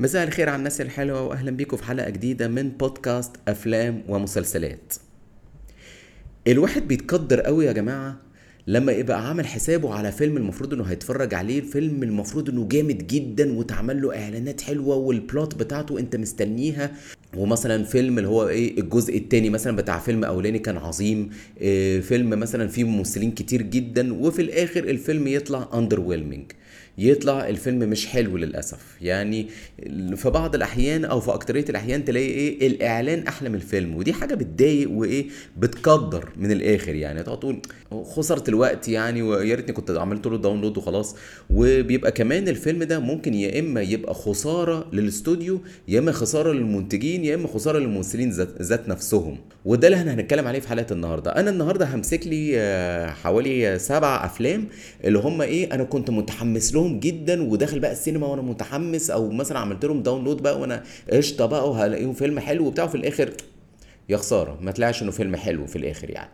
مساء الخير على الناس الحلوة وأهلا بيكم في حلقة جديدة من بودكاست أفلام ومسلسلات. الواحد بيتغدر قوي يا جماعة لما يبقى عامل حسابه على فيلم المفروض إنه هيتفرج عليه الفيلم المفروض إنه جامد جدا وتعمل له إعلانات حلوة وال plot بتاعته أنت مستنيها. ومثلا فيلم اللي هو إيه الجزء الثاني مثلا بتاع فيلم أولاني كان عظيم. إيه فيلم مثلا فيه ممثلين كتير جدا. وفي الآخر الفيلم يطلع under يطلع الفيلم مش حلو للأسف. يعني في بعض الأحيان أو في أكترية الأحيان تلاقي إيه الإعلان أحلى من الفيلم ودي حاجة بتضايق وإيه بتقدر من الآخر يعني. تقعد تقول خسرت الوقت يعني ويا ريتني كنت عملت له داونلود وخلاص. وبيبقى كمان الفيلم ده ممكن يا إما يبقى خسارة للاستوديو يا إما خسارة للمنتجين يا إما خسارة للممثلين ذات, نفسهم. وده اللي إحنا هنتكلم عليه في حلقة النهارده. أنا النهارده همسك لي آه، حوالي سبع أفلام اللي هم إيه أنا كنت متحمس لهم جدا وداخل بقى السينما وأنا متحمس أو مثلا عملت لهم download بقى وأنا قشطة بقى وهلاقيهم فيلم حلو وبتاع وفي الآخر يا خسارة ما طلعش إنه فيلم حلو في الآخر يعني.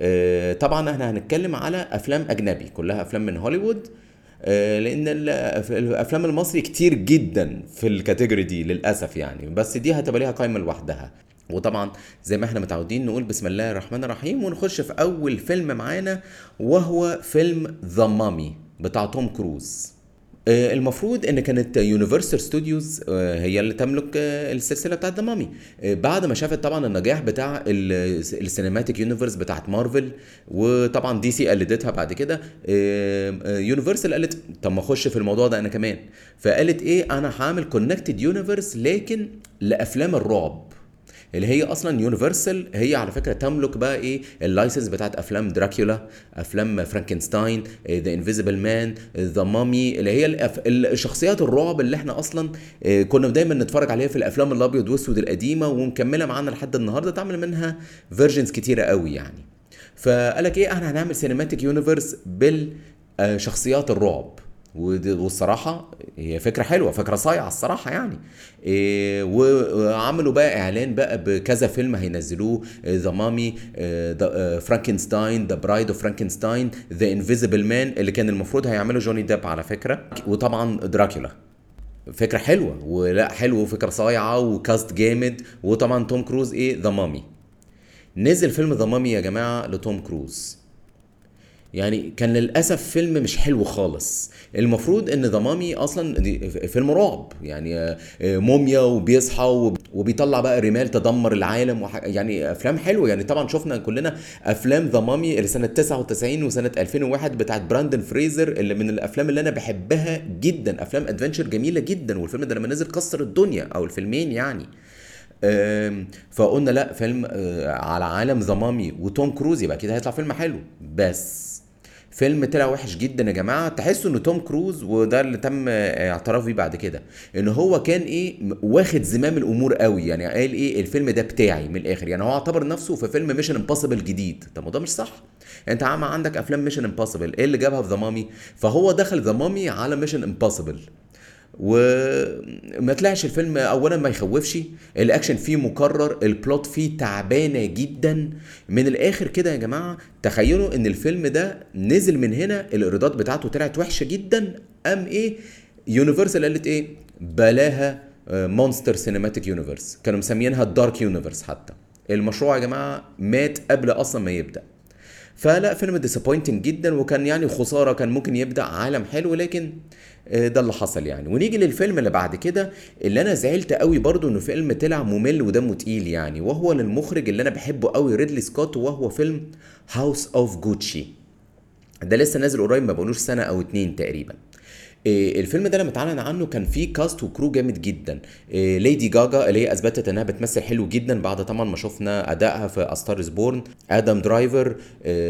آه، طبعا إحنا هنتكلم على أفلام أجنبي كلها أفلام من هوليوود. آه، لأن ال- الأفلام المصري كتير جدا في ال category دي للأسف يعني بس دي هتبقى ليها قائمه لوحدها. وطبعا زي ما إحنا متعودين نقول بسم الله الرحمن الرحيم ونخش في أول فيلم معانا وهو فيلم The Mummy بتاع توم كروز. المفروض إن كانت Universal Studios هي اللي تملك آه، السلسلة بتاعت The Mummy بعد ما شافت طبعا النجاح بتاع ال cinematic universe بتاعت مارفل وطبعا DC قلدتها بعد كده Universal قالت طب ما أخش في الموضوع ده أنا كمان. فقالت إيه أنا هعمل connected universe لكن لأفلام الرعب. اللي هي أصلا Universal هي على فكرة تملك بقى إيه ال license بتاعت أفلام دراكولا أفلام فرانكنستاين The Invisible Man The Mummy اللي هي. الشخصيات الرعب اللي إحنا أصلا آه، كنا دايما نتفرج عليها في الأفلام الأبيض وأسود القديمة ومكمله معانا لحد النهارده تعمل منها versions كتيرة قوي يعني فقالك إيه إحنا هنعمل cinematic universe بالشخصيات الرعب والصراحة هي فكرة حلوة فكرة صايعة الصراحة يعني. إيه وعملوا بقى إعلان بقى بكذا فيلم هينزلوه. The Mummy فرانكنستاين The Bride of Frankenstein The Invisible Man اللي كان المفروض هيعمله جوني ديب على فكرة. وطبعا دراكولا. فكرة حلوة ولا حلوة وفكرة صايعة و cast جامد. وطبعا توم كروز إيه؟ The Mummy نزل فيلم The Mummy يا جماعة لتوم كروز. يعني كان للأسف فيلم مش حلو خالص. المفروض إن The Mummy أصلا فيلم رعب يعني آه، موميا وبيصحى وب- وبيطلع بقى رمال تدمر العالم وح... يعني أفلام حلوة. يعني طبعا شفنا كلنا أفلام The Mummy اللي سنة 99 وسنة 2001 بتاعت براندن فريزر اللي من الأفلام اللي أنا بحبها جدا. أفلام adventure جميلة جدا والفيلم ده لما نزل كسر الدنيا أو الفيلمين يعني. فقلنا لأ فيلم آه، على عالم The Mummy وتوم كروز يبقى كده هيطلع فيلم حلو. بس فيلم طلع وحش جدا يا جماعة. تحسوا إن توم كروز وده اللي تم آه، اعتراف بيه بعد كده إن هو كان إيه واخد زمام الأمور قوي. يعني قال إيه الفيلم ده بتاعي من الآخر. يعني هو اعتبر نفسه في فيلم Mission Impossible جديد. طب ما ده مش صح. أنت يا عم عندك أفلام Mission Impossible إيه اللي جابها في The Mummy؟ فهو دخل The Mummy على Mission Impossible وما طلعش الفيلم اولا ما يخوفش. الأكشن فيه مكرر ال plot فيه تعبانة جدا. من الآخر كده يا جماعة تخيلوا إن الفيلم ده نزل من هنا الإيرادات بتاعته طلعت وحشة جدا. قام إيه؟ يونيفرسال قالت إيه؟ بلاها Monster Cinematic Universe كانوا مسمينها ال Dark Universe حتى. المشروع يا جماعة مات قبل أصلا ما يبدأ. فلا فيلم disappointing جدا وكان يعني خسارة كان ممكن يبدأ عالم حلو لكن آه، ده اللي حصل يعني. ونيجي للفيلم اللي بعد كده اللي أنا زعلت قوي برضو إنه فيلم طلع ممل ودمه تقيل يعني. وهو للمخرج اللي أنا بحبه قوي ريدلي سكوت وهو فيلم House of Gucci ده لسه نازل قريب ما بقولوش سنة أو اتنين تقريبا. الفيلم ده لما اتعلن عنه كان فيه cast و crew جامد جدا. ليدي جاجا اللي هي أثبتت إنها بتمثل حلو جدا بعد طبعا ما شفنا أدائها في A Star Is Born آدم درايفر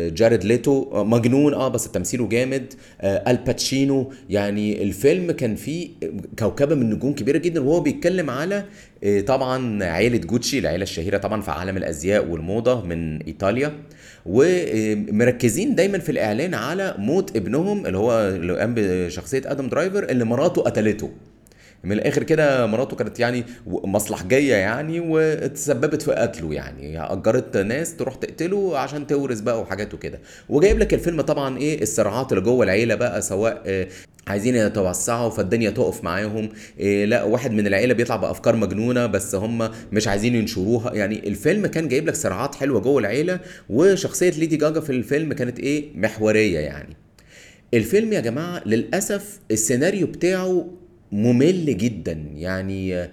جاريد ليتو آه، مجنون آه بس تمثيله جامد. آه، آل باتشينو يعني الفيلم كان فيه كوكبة من نجوم كبيرة جدا وهو بيتكلم على طبعا عيلة جوتشي العيلة الشهيرة طبعا في عالم الأزياء والموضة من إيطاليا. ومركزين دايما في الإعلان على موت ابنهم اللي هو اللي قام بشخصيه آدم درايفر اللي مراته قتلته. من الآخر كده مراته كانت يعني مصلحجيه يعني وتسببت في قتله يعني. أجرت ناس تروح تقتله عشان تورث بقى وحاجات وكده. وجايب لك الفيلم طبعا إيه الصراعات اللي جوه العيلة بقى سواء آه، عايزين يتوسعوا فالدنيا تقف معاهم. إيه لا واحد من العيلة بيطلع بأفكار مجنونة بس هم مش عايزين ينشروها. يعني الفيلم كان جايب لك صراعات حلوة جوه العيلة وشخصية ليدي جاجا في الفيلم كانت إيه محورية يعني. الفيلم يا جماعة للأسف السيناريو بتاعه ممل جدا. يعني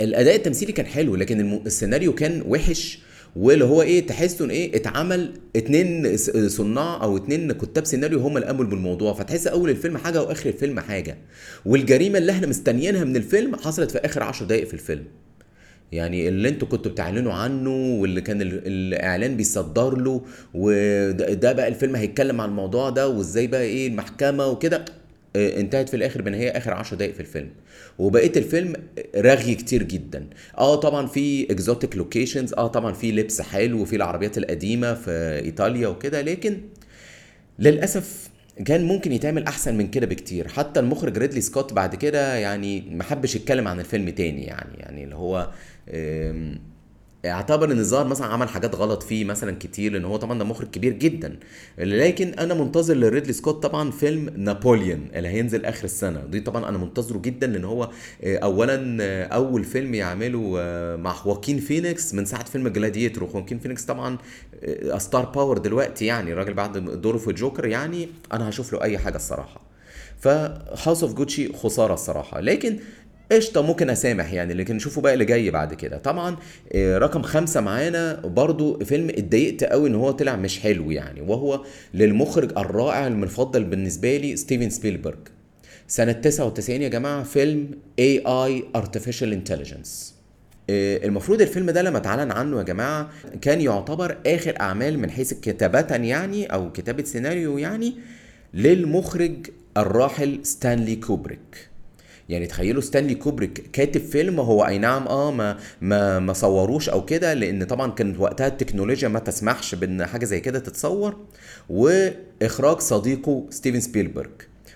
الأداء التمثيلي كان حلو لكن السيناريو كان وحش واللي هو إيه تحس إن إيه اتعمل اتنين صناع أو اتنين كتاب سيناريو هم اللي قاموا بالموضوع. فتحس أول الفيلم حاجة وآخر الفيلم حاجة. والجريمة اللي إحنا مستنيينها من الفيلم حصلت في آخر عشر دقائق في الفيلم. يعني اللي أنتوا كنتوا بتعلنوا عنه واللي كان الإعلان بيصدر له وده بقى الفيلم هيتكلم عن الموضوع ده وإزاي بقى إيه المحكمة وكده. انتهت في الآخر بنهايه آخر 10 دقائق في الفيلم. وبقية الفيلم رغي كتير جدا. آه طبعا في exotic locations آه طبعا في لبس حلو وفي العربيات القديمة في إيطاليا وكده لكن للأسف كان ممكن يتعمل أحسن من كده بكتير. حتى المخرج ريدلي سكوت بعد كده يعني ما حبش يتكلم عن الفيلم تاني يعني يعني اللي هو اعتبر ان الظاهر مثلا عمل حاجات غلط فيه مثلا كتير لأن هو طبعا ده مخرج كبير جدا. لكن أنا منتظر لريدلي سكوت طبعا فيلم نابوليون اللي هينزل آخر السنة. دي طبعا أنا منتظره جدا لأن هو آه، اولا آه، أول فيلم يعمله آه، مع خواكين فينيكس من ساعة فيلم Gladiator خواكين فينيكس طبعا star power دلوقتي يعني الراجل بعد دوره في جوكر يعني أنا هشوف له أي حاجة الصراحة. ف House of Gucci خسارة الصراحة. لكن قشطة ممكن أسامح يعني لكن نشوفوا بقى اللي جاي بعد كده. طبعا آه، رقم خمسة معانا برضو فيلم اتضايقت قوي إن هو طلع مش حلو يعني وهو للمخرج الرائع المفضل بالنسبة لي ستيفن سبيلبرج سنة 99 يا جماعة فيلم AI Artificial Intelligence. آه، المفروض الفيلم ده لما اتعلن عنه يا جماعة كان يعتبر آخر أعمال من حيث كتابة يعني أو كتابة سيناريو يعني للمخرج الراحل ستانلي كوبريك. يعني تخيلوا ستانلي كوبريك كاتب فيلم هو أي نعم آه ما ما ما صوروش أو كده لأن طبعا كانت وقتها التكنولوجيا ما تسمحش بإن حاجة زي كده تتصور. وإخراج صديقه ستيفن سبيلبرج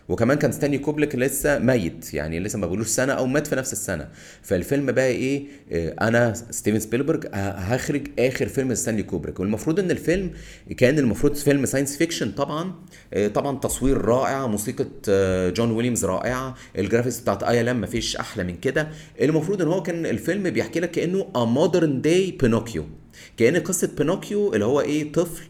وكمان كان ستانلي كوبريك لسه ميت يعني لسه ما بقولوش سنة أو مات في نفس السنة. فالفيلم بقى إيه؟ آه، أنا ستيفن سبيلبرج هخرج آخر فيلم ستانلي كوبريك والمفروض إن الفيلم كان المفروض فيلم science fiction طبعا. آه، طبعا تصوير رائع موسيقى آه، جون ويليامز رائعة. ال graphics بتاعت ILM مفيش أحلى من كده. المفروض إن هو كان الفيلم بيحكي لك كأنه a modern day Pinocchio كأن قصة بينوكيو اللي هو إيه؟ طفل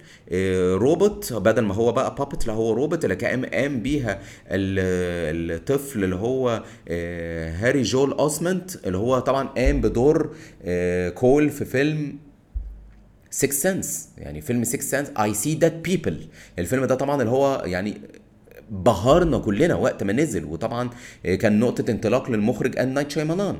روبوت. بدل ما هو بقى puppet لا هو روبوت اللي كان قام بيها الطفل اللي هو آه، هايلي جويل أوسمنت اللي هو طبعا قام بدور آه، كول في فيلم Sixth Sense يعني فيلم Sixth Sense I see dead people الفيلم ده طبعا اللي هو يعني بهرنا كلنا وقت ما نزل. وطبعا كان نقطة انطلاق للمخرج ام نايت شيامالان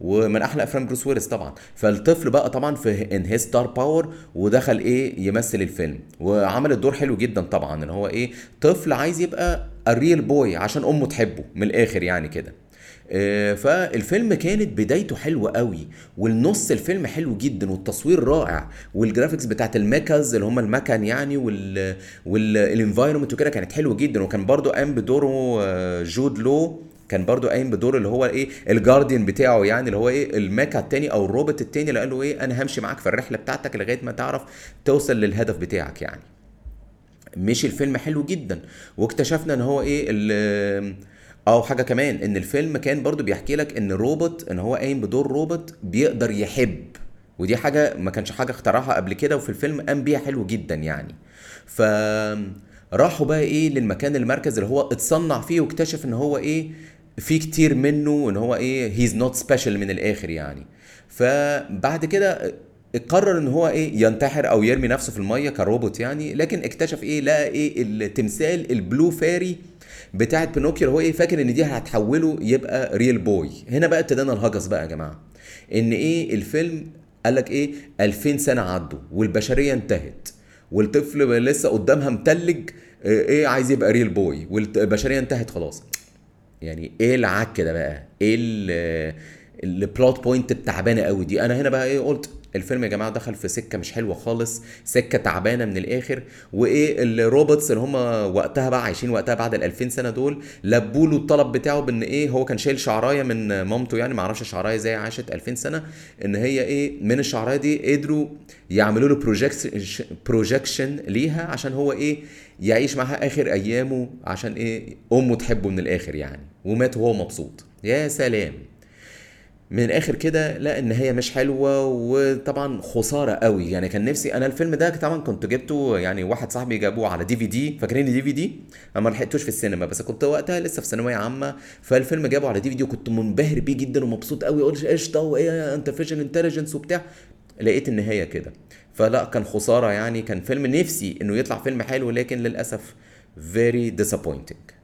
ومن أحلى أفلام بروس ويلس طبعا. فالطفل بقى طبعا في in his star power ودخل إيه يمثل الفيلم. وعمل الدور حلو جدا طبعا إن هو إيه طفل عايز يبقى ال real boy عشان أمه تحبه من الآخر يعني كده. آه، فالفيلم كانت بدايته حلوة قوي والنص الفيلم حلو جدا والتصوير رائع وال graphics بتاعت ال mechas اللي هم المكن يعني وال وال environment وكده كانت حلوة جدا. وكان برضو قام بدوره آه، جود لو. كان برضو قايم بدور اللي هو إيه ال guardian بتاعه يعني اللي هو إيه ال mecha التاني أو الروبوت التاني اللي قال له إيه أنا همشي معاك في الرحلة بتاعتك لغاية ما تعرف توصل للهدف بتاعك يعني. مشي الفيلم حلو جدا واكتشفنا إن هو إيه أو حاجة كمان إن الفيلم كان برضو بيحكي لك إن روبوت إن هو قايم بدور روبوت بيقدر يحب. ودي حاجة ما كانش حاجة اخترعها قبل كده وفي الفيلم قام بيها حلو جدا يعني. ف راحوا بقى إيه للمكان المركز اللي هو اتصنع فيه واكتشف إن هو إيه في كتير منه إن هو إيه he's not special من الآخر يعني. فبعد كده قرر إن هو إيه ينتحر أو يرمي نفسه في المية كروبوت يعني لكن اكتشف إيه لقى إيه التمثال ال Blue Fairy بتاعت بينوكيو هو إيه فاكر إن دي هتحوله يبقى real boy هنا بقى ابتدينا الهجس بقى يا جماعة. إن إيه الفيلم قال لك إيه 2000 سنة عدوا والبشرية انتهت والطفل لسه قدامها متلج إيه عايز يبقى real boy والبشرية انتهت خلاص. يعني إيه العك ده بقى؟ إيه ال plot point التعبانه قوي دي؟ أنا هنا بقى إيه قلت الفيلم يا جماعة دخل في سكة مش حلوة خالص سكة تعبانة من الآخر وإيه ال robots اللي هم وقتها بقى عايشين وقتها بعد ال 2000 سنة دول لبوا له الطلب بتاعه بإن إيه هو كان شايل شعراية من مامته يعني ما أعرفش شعراية إزاي عاشت 2000 سنة إن هي إيه من الشعراية دي قدروا يعملوا له projection ليها عشان هو إيه يعيش معاها آخر أيامه عشان إيه؟ أمه تحبه من الآخر يعني ومات وهو مبسوط. يا سلام. من الآخر كده لا النهايه مش حلوة وطبعا خسارة قوي. يعني كان نفسي أنا الفيلم ده طبعا كنت جبته يعني واحد صاحبي جابوه على دي في دي فاكرين دي في دي أنا ما لحقتوش في السينما بس كنت وقتها لسه في ثانوية عامة. فالفيلم جابه على DVD وكنت منبهر بيه جدا ومبسوط قوي. قلت قشطه وإيه؟ Artificial Intelligence وبتاع. لقيت النهايه كده. فلا كان خسارة يعني كان فيلم نفسي إنه يطلع فيلم حلو لكن للأسف very disappointing.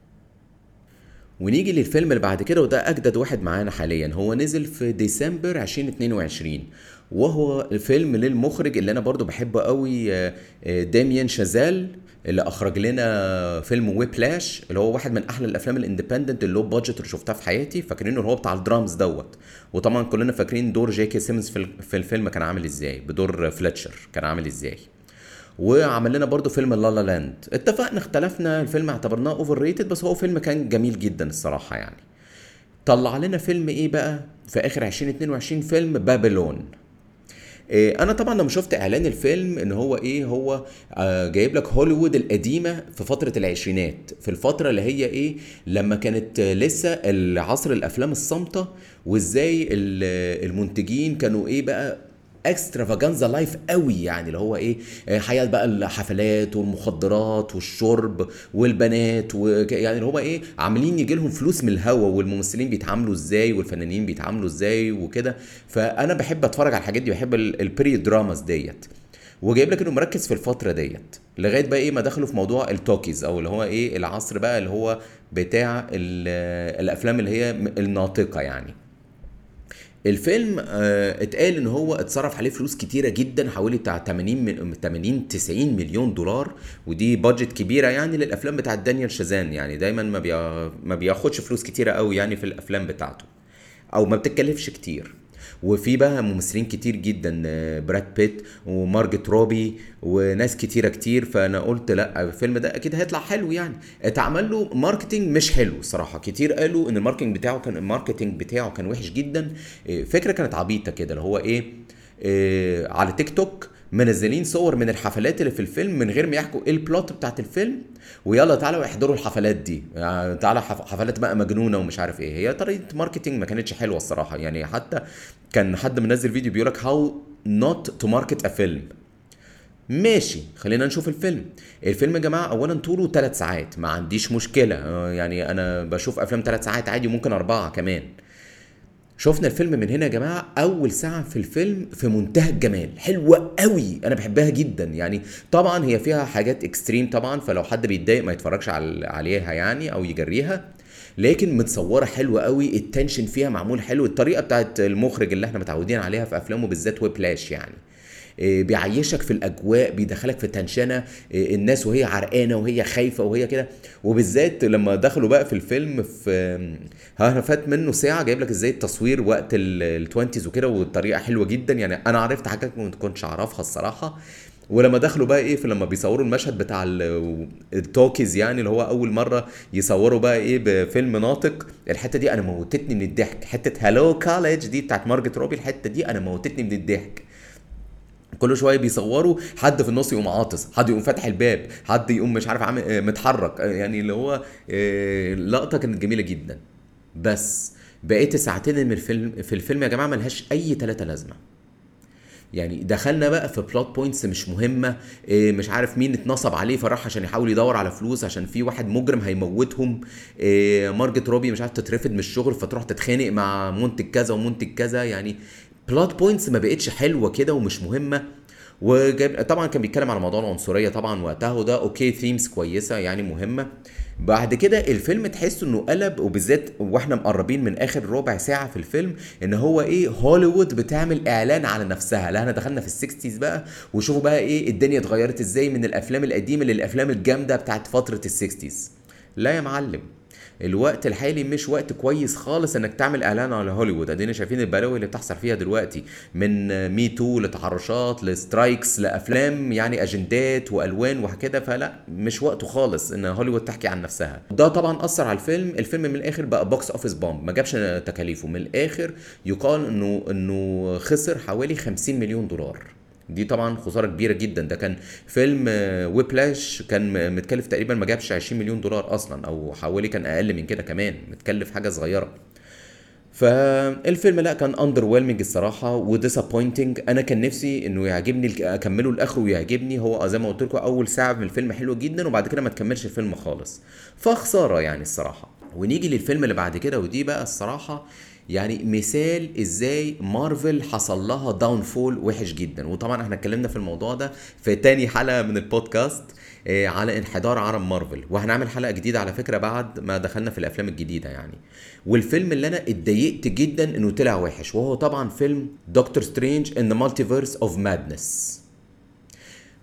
ونيجي للفيلم اللي بعد كده وده أجدد واحد معانا حاليا. هو نزل في ديسمبر 2022 وهو الفيلم للمخرج اللي أنا برضو بحبه قوي آه، آه، داميان شازال. اللي أخرج لنا فيلم Whiplash اللي هو واحد من أحلى الأفلام ال independent اللي low budget اللي شفتها في حياتي فاكرينه اللي هو بتاع الدرامز دوت. وطبعا كلنا فاكرين دور J.K. Simmons في ال- في الفيلم كان عامل إزاي بدور Fletcher كان عامل إزاي. وعمل لنا برضو فيلم La La Land اتفقنا اختلفنا الفيلم اعتبرناه overrated بس هو فيلم كان جميل جدا الصراحة يعني. طلع لنا فيلم إيه بقى؟ في آخر 2022 فيلم Babylon أنا طبعا لما شفت إعلان الفيلم إن هو إيه هو آه جايب لك هوليوود القديمة في فترة العشرينات في الفترة اللي هي إيه لما كانت آه، لسه العصر الأفلام الصامتة وإزاي ال- المنتجين كانوا إيه بقى اكسترافاجانزا لايف قوي يعني اللي هو إيه آه، حياة بقى الحفلات والمخدرات والشرب والبنات وك- يعني اللي هو إيه عاملين يجي لهم فلوس من الهوا والممثلين بيتعاملوا إزاي والفنانين بيتعاملوا إزاي وكده. فأنا بحب أتفرج على الحاجات دي بحب ال period dramas ديت. وجايب لك إنه مركز في الفترة ديت لغاية بقى إيه ما دخلوا في موضوع ال talkies أو اللي هو إيه العصر بقى اللي هو بتاع ال- الأفلام اللي هي الناطقة يعني. الفيلم آه اتقال إن هو اتصرف عليه فلوس كتيرة جدا حوالي بتاع 80 من 80 90 مليون دولار. ودي budget كبيرة يعني للأفلام بتاعت داميان شازال يعني. دايما ما ما بياخدش فلوس كتيرة قوي يعني في الأفلام بتاعته. أو ما بتتكلفش كتير. وفي بقى ممثلين كتير جدا آه، براد بيت ومارجوت روبي وناس كتيرة كتير. فأنا قلت لأ الفيلم ده أكيد هيطلع حلو يعني. اتعمل له marketing مش حلو صراحة. كتير قالوا إن ال marketing بتاعه كان ال marketing بتاعه كان وحش جدا. آه، فكرة كانت عبيطة كده اللي هو إيه آه، على تيك توك منزلين صور من الحفلات اللي في الفيلم من غير ما يحكوا إيه ال plot بتاعت الفيلم. ويلا تعالوا احضروا الحفلات دي. يعني تعالى حف- حفلات بقى مجنونة ومش عارف إيه. هي طريقة marketing ما كانتش حلوة الصراحة يعني. حتى كان حد منزل فيديو بيقول لك how not to market a film ماشي خلينا نشوف الفيلم. الفيلم يا جماعة اولا طوله 3 ساعات ما عنديش مشكلة. آه، يعني أنا بشوف أفلام 3 ساعات عادي وممكن أربعة كمان. شفنا الفيلم من هنا يا جماعة أول ساعة في الفيلم في منتهى الجمال. حلوة قوي أنا بحبها جدا. يعني طبعا هي فيها حاجات extreme طبعا فلو حد بيتضايق ما يتفرجش عليها يعني أو يجريها. لكن متصوره حلوة قوي ال tension فيها معمول حلو. الطريقة بتاعت المخرج اللي إحنا متعودين عليها في أفلامه بالذات Whiplash يعني. إيه، بيعيشك في الأجواء بيدخلك في tension ة إيه، الناس وهي عرقانة وهي خايفة وهي كده. وبالذات لما دخلوا بقى في الفيلم في ها فات منه ساعة جايب لك إزاي التصوير وقت ال twenties وكده والطريقة حلوة جدا. يعني أنا عرفت حاجات ما كنتش أعرفها الصراحة. ولما دخلوا بقى إيه في لما بيصوروا المشهد بتاع ال- ال talkies يعني اللي هو أول مرة يصوروا بقى إيه بفيلم ناطق الحتة دي أنا موتتني من الضحك. حتة hello college دي بتاعت مارجوت روبي الحتة دي أنا موتتني من الضحك. كل شوية بيصوروا حد في النص يقوم عاطس حد يقوم فاتح الباب حد يقوم مش عارف عامل آه، متحرك آه، يعني اللي هو آه، لقطة كانت جميلة جدا. بس بقيت الساعتين من الفيلم في الفيلم يا جماعة ملهاش أي تلاتين لازمة. يعني دخلنا بقى في plot points مش مهمة إيه مش عارف مين اتنصب عليه فراح عشان يحاول يدور على فلوس عشان في واحد مجرم هيموتهم. إيه مارجوت روبي مش عارف تترفد من الشغل فتروح تتخانق مع منتج كذا ومنتج كذا. يعني plot points ما بقتش حلوة كده ومش مهمة. وجاب طبعا كان بيتكلم على موضوع العنصرية طبعا وقتها وده okay themes كويسة يعني مهمة. بعد كده الفيلم تحس إنه قلب وبالذات وإحنا مقربين من آخر ربع ساعة في الفيلم إن هو إيه هوليوود بتعمل إعلان على نفسها. لا إحنا دخلنا في ال sixties بقى وشوفوا بقى إيه الدنيا اتغيرت إزاي من الأفلام القديمة للأفلام الجامدة بتاعت فترة ال sixties لا يا معلم. الوقت الحالي مش وقت كويس خالص إنك تعمل إعلان على هوليوود. أدينا شايفين البلاوي اللي بتحصل فيها دلوقتي من Me Too لتحرشات ل strikes لأفلام يعني أجندات وألوان وكده فلا مش وقته خالص إن هوليوود تحكي عن نفسها. ده طبعا أثر على الفيلم. الفيلم من الآخر بقى box office bomb ما جابش تكاليفه. من الآخر يقال انه إنه خسر حوالي 50 مليون دولار. دي طبعا خسارة كبيرة جدا. ده كان فيلم Whiplash كان متكلف تقريبا ما جابش 20 مليون دولار أصلا أو حوالي كان أقل من كده كمان متكلف حاجة صغيرة. فالفيلم لا كان underwhelming الصراحه و disappointing أنا كان نفسي إنه يعجبني أكمله لآخره ويعجبني. هو زي ما قلت لكم أول ساعة من الفيلم حلوة جدا وبعد كده ما تكملش الفيلم خالص. فخسارة يعني الصراحة. ونيجي للفيلم اللي بعد كده ودي بقى الصراحة يعني مثال إزاي مارفل حصل لها downfall وحش جدا. وطبعا إحنا اتكلمنا في الموضوع ده في تاني حلقة من البودكاست آه، على انحدار عالم مارفل. وهنعمل حلقة جديدة على فكرة بعد ما دخلنا في الأفلام الجديدة يعني. والفيلم اللي أنا اتضايقت جدا إنه طلع وحش وهو طبعا فيلم دكتور سترينج in the Multiverse of Madness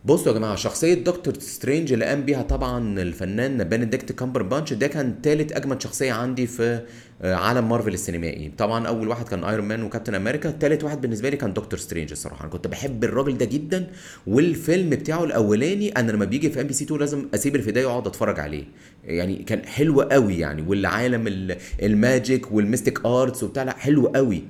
بصوا يا جماعة شخصية دكتور سترينج اللي قام بيها طبعا الفنان بنديكت كامبرباتش ده كان تالت أجمد شخصية عندي في آه، عالم مارفل السينمائي. طبعا أول واحد كان ايرون مان وكابتن أمريكا تالت واحد بالنسبة لي كان دكتور سترينج الصراحة. أنا كنت بحب الراجل ده جدا والفيلم بتاعه الأولاني أنا لما بيجي في ام بي سي 2 لازم أسيب الفداية وأقعد أتفرج عليه. يعني كان حلو قوي يعني والعالم ال magic وال mystic arts وبتاع لا حلو قوي.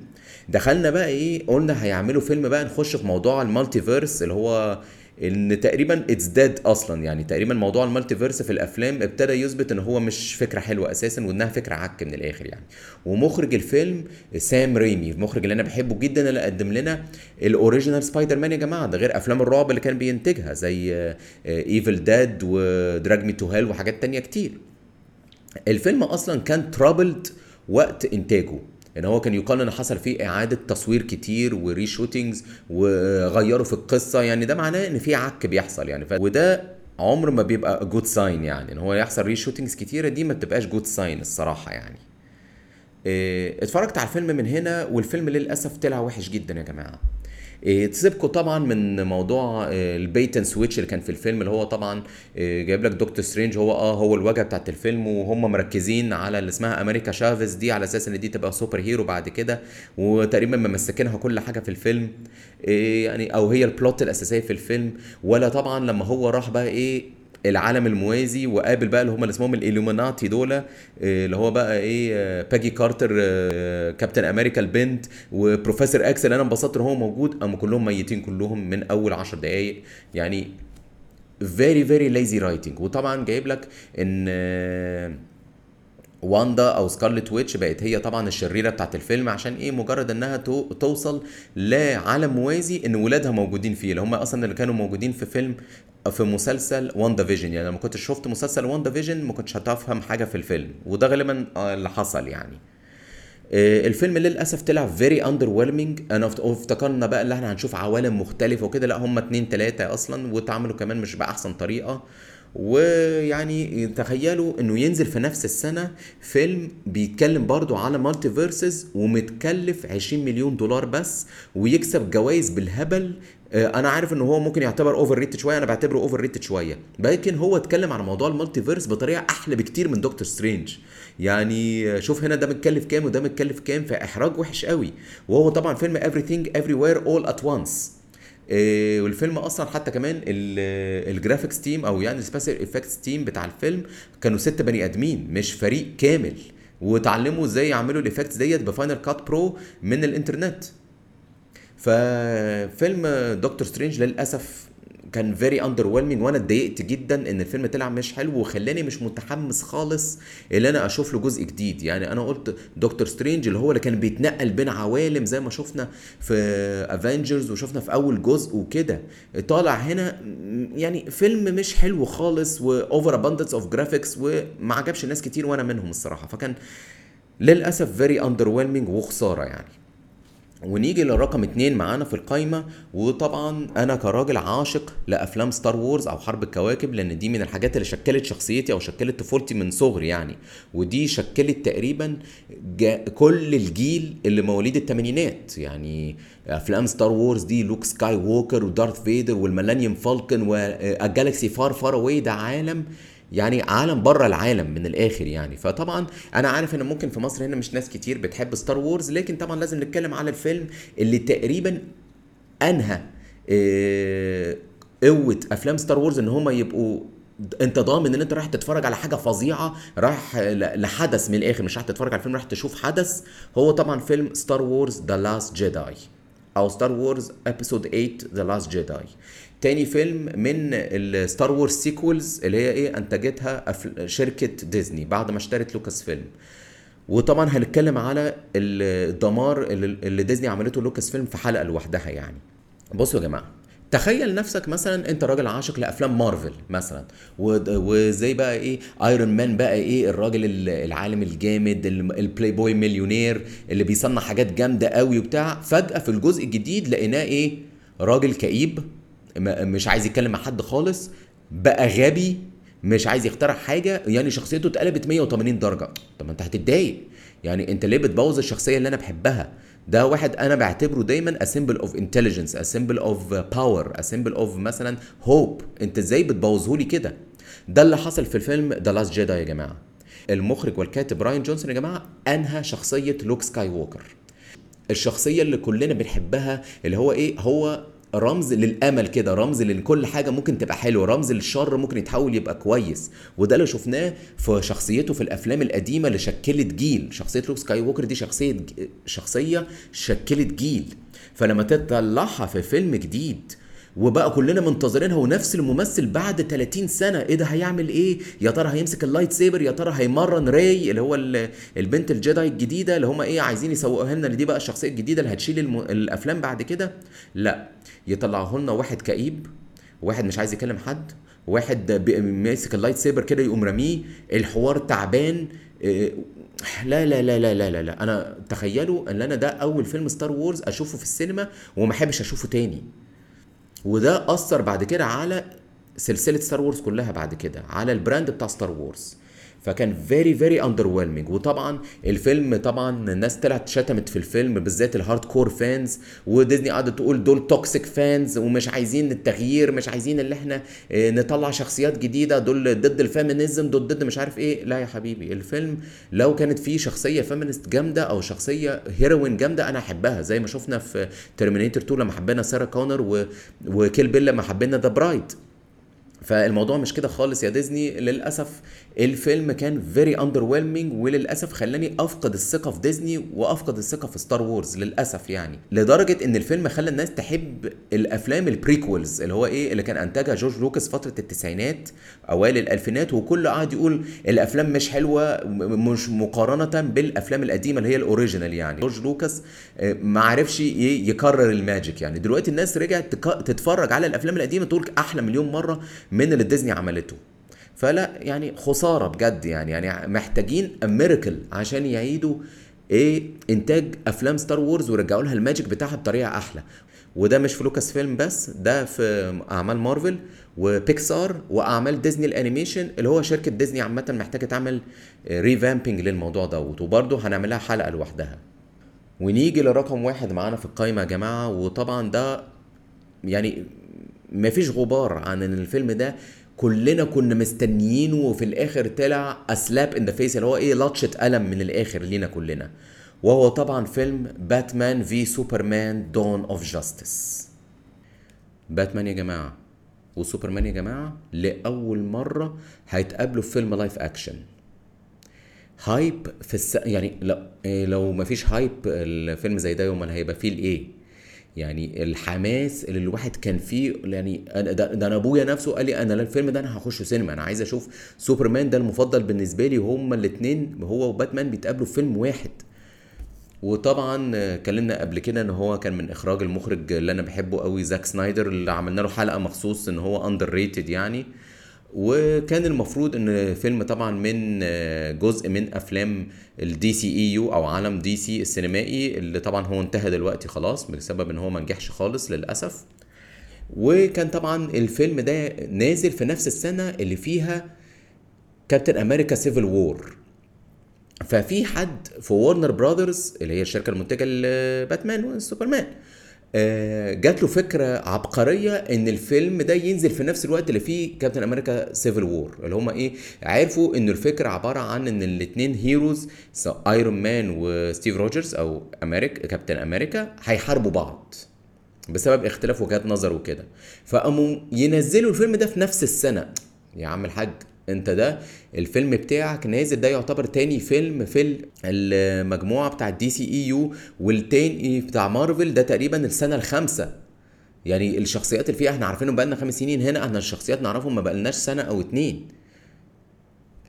دخلنا بقى إيه قلنا هيعملوا فيلم بقى نخش في موضوع ال multiverse اللي هو إن تقريبا it's dead أصلا. يعني تقريبا موضوع ال multiverse في الأفلام ابتدى يثبت إن هو مش فكرة حلوة أساسا وإنها فكرة عك من الآخر يعني. ومخرج الفيلم سام ريمي المخرج اللي أنا بحبه جدا اللي قدم لنا ال original سبايدر مان يا جماعة. ده غير أفلام الرعب اللي كان بينتجها زي Evil Dead و Drag Me to Hell وحاجات تانية كتير. الفيلم أصلا كان troubled وقت إنتاجه. إن هو كان يقال إن حصل فيه إعادة تصوير كتير و reshootings وغيروا في القصة يعني ده معناه إن في عك بيحصل يعني. ف... وده عمر ما بيبقى good sign يعني إن هو يحصل reshootings كتيرة دي ما بتبقاش good sign الصراحة يعني. إيه اتفرجت على الفيلم من هنا والفيلم للأسف طلع وحش جدا يا جماعة. إيه تسيبكم طبعا من موضوع ال bait and switch اللي كان في الفيلم اللي هو طبعا إيه جايب لك دكتور سترينج هو آه هو الواجهه بتاعت الفيلم وهم مركزين على اللي اسمها أمريكا شافيز دي على أساس إن دي تبقى superhero بعد كده وتقريبا ممسكينها كل حاجة في الفيلم إيه يعني أو هي ال plot الأساسية في الفيلم ولا طبعا لما هو راح بقى إيه العالم الموازي وقابل بقى اللي هم اللي اسمهم الإلوميناتي دول آه، اللي هو بقى إيه بيجي كارتر كابتن أمريكا البنت وبروفيسور إكس اللي أنا انبسطت إن هو موجود. اما كلهم ميتين كلهم من أول 10 دقائق يعني very very lazy writing وطبعا جايب لك إن آه، واندا أو سكارلت ويتش بقت هي طبعا الشريرة بتاعت الفيلم عشان إيه مجرد إنها تو توصل لعالم موازي إن ولادها موجودين فيه. اللي هم أصلا اللي كانوا موجودين في فيلم في مسلسل واندا فيجن يعني لما كنت شفت مسلسل واندا فيجن ما كنتش هتفهم حاجة في الفيلم وده غالبا اللي حصل يعني. آه، الفيلم للأسف طلع very underwhelming احنا افتكرنا بقى اللي إحنا هنشوف عوالم مختلفة وكده. لا هم اتنين تلاتة أصلا واتعملوا كمان مش بأحسن طريقة. ويعني تخيلوا إنه ينزل في نفس السنة فيلم بيتكلم برضو على multiverses ومتكلف 20 مليون دولار بس ويكسب جوائز بالهبل آه، أنا عارف إن هو ممكن يعتبر overrated شوية أنا بعتبره overrated شوية. لكن هو اتكلم عن موضوع ال multiverse بطريقة أحلى بكتير من دكتور سترينج. يعني شوف هنا ده متكلف كام وده متكلف كام فاحراج وحش قوي. وهو طبعا فيلم everything everywhere all at once. إيه والفيلم أصلا حتى كمان ال graphics team أو يعني ال special effects team بتاع الفيلم كانوا ست بني آدمين مش فريق كامل. وتعلموا إزاي يعملوا ال effects ديت ب Final Cut Pro من الإنترنت. ففيلم دكتور سترينج للأسف كان very under وأنا اتضايقت جدا إن الفيلم طلع مش حلو وخلاني مش متحمس خالص إن أنا أشوف له جزء جديد. يعني أنا قلت دكتور سترينج اللي هو اللي كان بيتنقل بين عوالم زي ما شفنا في افنجرز وشفنا في أول جزء وكده. طالع هنا يعني فيلم مش حلو خالص و over abundance of graphics وما عجبش الناس كتير وأنا منهم الصراحة. فكان للأسف very under وخسارة يعني. ونيجي للرقم اتنين معانا في القايمة وطبعا أنا كراجل عاشق لأفلام ستار وورز أو حرب الكواكب لأن دي من الحاجات اللي شكلت شخصيتي أو شكلت طفولتي من صغري يعني. ودي شكلت تقريبا كل الجيل اللي مواليد الثمانينات يعني. أفلام ستار وورز دي لوك سكاي ووكر ودارث فيدر والميلانيوم فالكن وال galaxy far far away ده عالم يعني عالم بره العالم من الآخر يعني. فطبعا أنا عارف ان ممكن في مصر هنا مش ناس كتير بتحب ستار وورز لكن طبعا لازم نتكلم على الفيلم اللي تقريبا أنهى آه، قوة أفلام ستار وورز إن هم يبقوا انت ضامن إن أنت رايح تتفرج على حاجة فظيعة رايح لحدث من الآخر مش رايح تتفرج على فيلم رايح تشوف حدث. هو طبعا فيلم ستار وورز The Last Jedi أو ستار وورز Episode 8 The Last Jedi تاني فيلم من الستار وورز sequels اللي هي إيه أنتجتها شركة ديزني بعد ما اشترت لوكاس فيلم وطبعا هنتكلم على الدمار اللي ديزني عملته لوكاس فيلم في حلقة لوحدها يعني. بصوا يا جماعة تخيل نفسك مثلا أنت راجل عاشق لأفلام مارفل مثلا وزي بقى إيه ايرون مان بقى إيه الراجل ال- العالم الجامد ال- ال playboy millionaire اللي بيصنع حاجات جامدة قوي وبتاع. فجأة في الجزء الجديد لقيناه إيه راجل كئيب. مش عايز يتكلم مع حد خالص بقى غبي مش عايز يخترع حاجة يعني شخصيته اتقلبت 180 درجة. طب ما انت هتتضايق. يعني انت ليه بتبوظ الشخصية اللي أنا بحبها؟ ده واحد أنا بعتبره دايما a symbol of intelligence a symbol of power a symbol of مثلا hope. انت إزاي بتبوظه لي كده؟ ده اللي حصل في الفيلم The Last Jedi يا جماعة. المخرج والكاتب راين جونسون يا جماعة أنهى شخصية لوك سكاي ووكر. الشخصية اللي كلنا بنحبها اللي هو إيه؟ هو رمز للأمل كده رمز لإن كل حاجة ممكن تبقى حلوة رمز للشر ممكن يتحول يبقى كويس. وده اللي شفناه في شخصيته في الأفلام القديمة اللي شكلت جيل. شخصية لوك سكاي ووكر دي شخصية شخصية شكلت جيل. فلما تطلعها في فيلم جديد وبقى كلنا منتظرينها ونفس الممثل بعد 30 سنة. إيه ده؟ هيعمل إيه؟ يا ترى هيمسك ال lightsaber؟ يا ترى هيمرن راي؟ اللي هو ال- البنت ال Jedi الجديدة اللي هم إيه عايزين يسوقوها لنا دي بقى الشخصية الجديدة اللي هتشيل الم... الأفلام بعد كده؟ لا. يطلعوا لنا واحد كئيب واحد مش عايز يكلم حد واحد ماسك ال lightsaber كده يقوم راميه. الحوار تعبان. لا لا لا لا لا لا لا. أنا تخيلوا إن أنا ده أول فيلم ستار وورز أشوفه في السينما وما أحبش أشوفه تاني. وده أثر بعد كده على سلسلة ستار وورز كلها بعد كده على ال brand بتاع ستار وورز فكان very very under وطبعا الفيلم طبعا الناس طلعت شتمت في الفيلم بالذات ال hardcore fans وديزني قعدت تقول دول toxic fans ومش عايزين التغيير مش عايزين اللي إحنا آه، نطلع شخصيات جديدة دول ضد ال feminism دول ضد مش عارف إيه. لا يا حبيبي الفيلم لو كانت فيه شخصية feminist جامدة أو شخصية heroine جامدة أنا أحبها. زي ما شفنا في ترمينيتور 2 لما حبينا سارة كونر و... وكيل بيل لما حبينا The Bride فالموضوع مش كده خالص يا ديزني. للأسف الفيلم كان very under وللأسف خلاني أفقد الثقة في ديزني وأفقد الثقة في ستار وورز للأسف يعني. لدرجة إن الفيلم خلى الناس تحب الأفلام ال prequels اللي هو إيه؟ اللي كان انتجها جورج لوكاس فترة التسعينات أوائل الألفينات وكل قاعد يقول الأفلام مش حلوة مش مقارنة بالأفلام القديمة اللي هي ال original يعني. جورج لوكاس آه، ما عرفش يكرر ال magic يعني. دلوقتي الناس رجعت تتفرج على الأفلام القديمة تقول أحلى مليون مرة من اللي ديزني عملته. فلا يعني خسارة بجد يعني يعني محتاجين miracle عشان يعيدوا إيه إنتاج أفلام ستار وورز ويرجعوا لها ال magic بتاعها بطريقة أحلى. وده مش في لوكاس فيلم بس ده في أعمال مارفل وبيكسار وأعمال ديزني ال animation اللي هو شركة ديزني عامة محتاجة تعمل revamping للموضوع دوت. وبرده هنعملها حلقة لوحدها. ونيجي لرقم واحد معانا في القايمة يا جماعة وطبعا ده يعني مفيش غبار عن إن الفيلم ده كلنا كنا مستنيينه وفي الآخر طلع a slap in the face اللي هو إيه لطشة قلم من الآخر لينا كلنا. وهو طبعا فيلم Batman v Superman Dawn of Justice باتمان يا جماعة. وسوبرمان يا جماعة لأول مرة هيتقابلوا في فيلم live action hype في الس... يعني لا إيه لو ما فيش hype الفيلم زي ده امال هيبقى فيه الايه يعني الحماس اللي الواحد كان فيه يعني ده, ده أنا أبويا نفسه قال لي أنا الفيلم ده أنا هخشه سينما أنا عايز أشوف سوبرمان ده المفضل بالنسبة لي وهما الاثنين هو وباتمان بيتقابلوا في فيلم واحد. وطبعا اتكلمنا قبل كده إن هو كان من إخراج المخرج اللي أنا بحبه قوي زاك سنايدر اللي عملنا له حلقة مخصوص إن هو underrated يعني. وكان المفروض إن فيلم طبعا من آه، جزء من أفلام ال DCEU أو عالم دي سي السينمائي اللي طبعا هو انتهى دلوقتي خلاص بسبب إن هو ما نجحش خالص للأسف. وكان طبعا الفيلم ده نازل في نفس السنة اللي فيها كابتن أمريكا Civil War ففي حد في وارنر براذرز اللي هي الشركة المنتجة لباتمان وسوبرمان جات له فكرة عبقرية إن الفيلم ده ينزل في نفس الوقت اللي فيه كابتن أمريكا Civil War اللي هم إيه عرفوا ان الفكرة عبارة عن إن الاثنين heroes ايرون مان وستيف روجرز أو أمريكا كابتن أمريكا هيحاربوا بعض بسبب اختلاف وجهات نظر وكده. فقاموا ينزلوا الفيلم ده في نفس السنة. يا عم الحاج انت ده الفيلم بتاعك نازل ده يعتبر تاني فيلم في المجموعة بتاع DCEU والتاني بتاع مارفل ده تقريبا السنة الخامسة. يعني الشخصيات اللي فيها إحنا عارفينهم بقالنا خمس سنين هنا إحنا الشخصيات نعرفهم ما بقالناش سنة أو اتنين.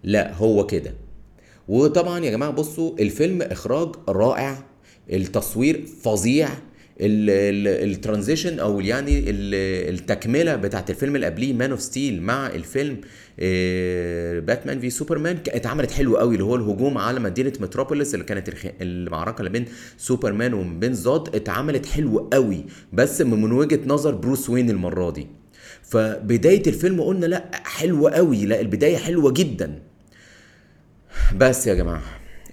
لا هو كده. وطبعا يا جماعة بصوا الفيلم إخراج رائع التصوير فظيع ال transition أو يعني التكملة بتاعت الفيلم اللي قبليه Man of Steel مع الفيلم Batman v Superman اتعملت حلو قوي اللي هو الهجوم على مدينة متروبوليس اللي كانت المعركة اللي بين سوبرمان وبين زود اتعملت حلو قوي بس من وجهة نظر بروس وين المرة دي. فبداية الفيلم قلنا لا حلوة قوي لا البداية حلوة جدا. بس يا جماعة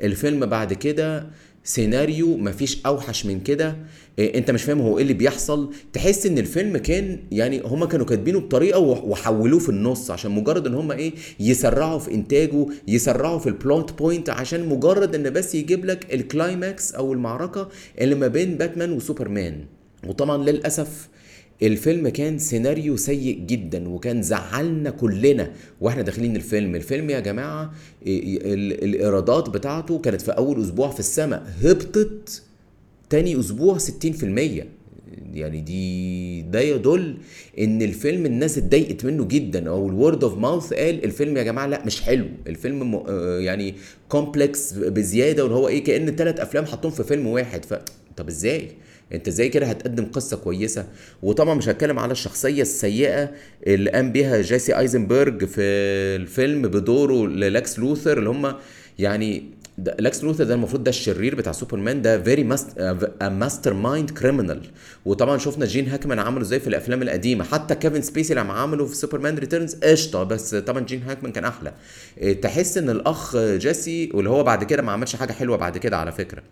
الفيلم بعد كده سيناريو مفيش أوحش من كده. إيه أنت مش فاهم هو إيه اللي بيحصل. تحس إن الفيلم كان يعني هما كانوا كاتبينه بطريقة وحولوه في النص عشان مجرد إن هما إيه يسرعوا في إنتاجه يسرعوا في ال plot point عشان مجرد إن بس يجيب لك ال climax أو المعركة اللي ما بين باتمان وسوبرمان. وطبعا للأسف الفيلم كان سيناريو سيء جدا وكان زعلنا كلنا وإحنا داخلين الفيلم. الفيلم يا جماعة الإيرادات بتاعته كانت في أول أسبوع في السماء هبطت تاني أسبوع 60% يعني دي ده يدل إن الفيلم الناس اتضايقت منه جدا. أو ال word of mouth قال الفيلم يا جماعة لا مش حلو. الفيلم م... يعني complex بزيادة وان هو إيه كأن ثلاث أفلام حطهم في فيلم واحد. ف طب إزاي؟ أنت إزاي كده هتقدم قصة كويسة؟ وطبعا مش هتكلم على الشخصية السيئة اللي قام بيها جيسي آيزنبرج في الفيلم بدوره للاكس لوثر اللي هم يعني لاكس لوثر ده المفروض ده الشرير بتاع سوبرمان ده very mastermind criminal وطبعا شفنا جين هاكمان عمله إزاي في الأفلام القديمة. حتى كيفن سبيسي لما عمله في Superman Returns قشطة بس طبعا جين هاكمان كان أحلى. آه، تحس إن الأخ جيسي واللي هو بعد كده ما عملش حاجة حلوة بعد كده على فكرة.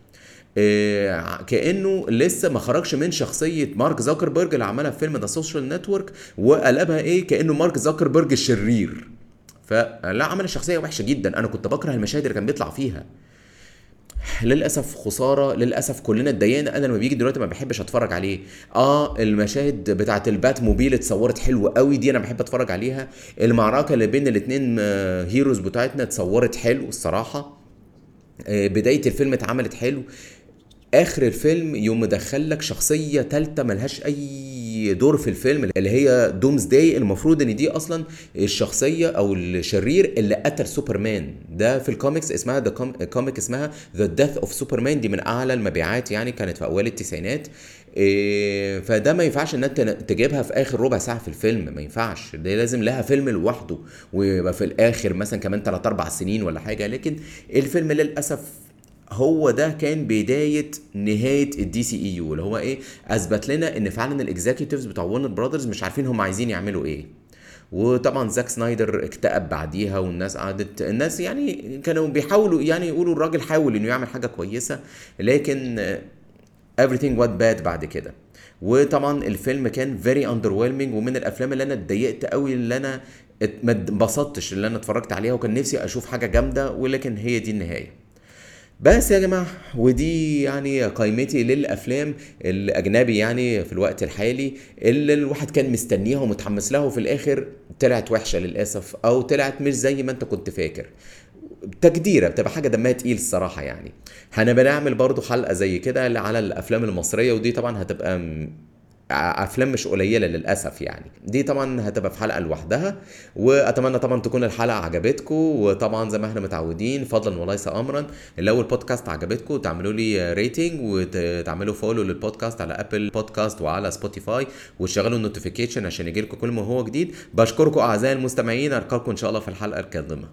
إيه كأنه لسه ما خرجش من شخصية مارك زوكربيرج اللي عملها في فيلم The Social Network وقلبها إيه؟ كأنه مارك زوكربيرج الشرير. فلا عمل الشخصية وحشة جدا. أنا كنت بكره المشاهد اللي كان بيطلع فيها. للأسف خسارة للأسف كلنا اتضايقنا. أنا لما بيجي دلوقتي ما بحبش أتفرج عليه. آه المشاهد بتاعه ال Batmobile اتصورت حلوة قوي دي أنا بحب أتفرج عليها. المعركة اللي بين الاثنين heroes بتاعتنا اتصورت حلو الصراحة. آه بداية الفيلم اتعملت حلو. آخر الفيلم يقوم لك شخصية ثالثه ملهاش أي دور في الفيلم اللي هي Doomsday المفروض إن دي أصلا الشخصية أو الشرير اللي قتل سوبرمان. ده في الكوميكس اسمها The comic اسمها The Death of Superman دي من أعلى المبيعات يعني كانت في أوائل التسعينات. إيه فده ما ينفعش ان انت تجيبها في آخر ربع ساعة في الفيلم. ما ينفعش. ده لازم لها فيلم لوحده ويبقى في الآخر مثلا كمان 3 4 سنين ولا حاجة. لكن الفيلم للأسف هو ده كان بداية نهاية ال DCEU اللي هو إيه؟ أثبت لنا إن فعلا ال executives بتوع Warner Brothers مش عارفين هم عايزين يعملوا إيه. وطبعا زاك سنايدر اكتئب بعديها والناس قعدت الناس يعني كانوا بيحاولوا يعني يقولوا الراجل حاول إنه يعمل حاجة كويسة لكن everything went bad بعد كده. وطبعا الفيلم كان فيري underwhelming ومن الأفلام اللي أنا اتضايقت قوي اللي أنا ما انبسطتش اللي أنا اتفرجت عليها وكان نفسي أشوف حاجة جامدة ولكن هي دي النهاية. بس يا جماعة ودي يعني قائمتي للأفلام الأجنبي يعني في الوقت الحالي اللي الواحد كان مستنيها ومتحمس لها وفي الآخر طلعت وحشة للأسف أو طلعت مش زي ما أنت كنت فاكر. تجديرة بتبقى حاجة دمها تقيل الصراحة يعني. هنبقى نعمل برضو حلقة زي كده على الأفلام المصرية ودي طبعا هتبقى أفلام مش قليلة للأسف يعني. دي طبعا هتبقى في حلقة لوحدها وأتمنى طبعا تكون الحلقة عجبتكم وطبعا زي ما إحنا متعودين فضلا وليس امرا لو البودكاست عجبتكم تعملوا لي rating وتعملوا follow للبودكاست على Apple Podcast وعلى Spotify وتشغلوا ال notification عشان يجيلكم كل ما هو جديد. بشكركم أعزائي المستمعين ألقاكم إن شاء الله في الحلقة القادمة.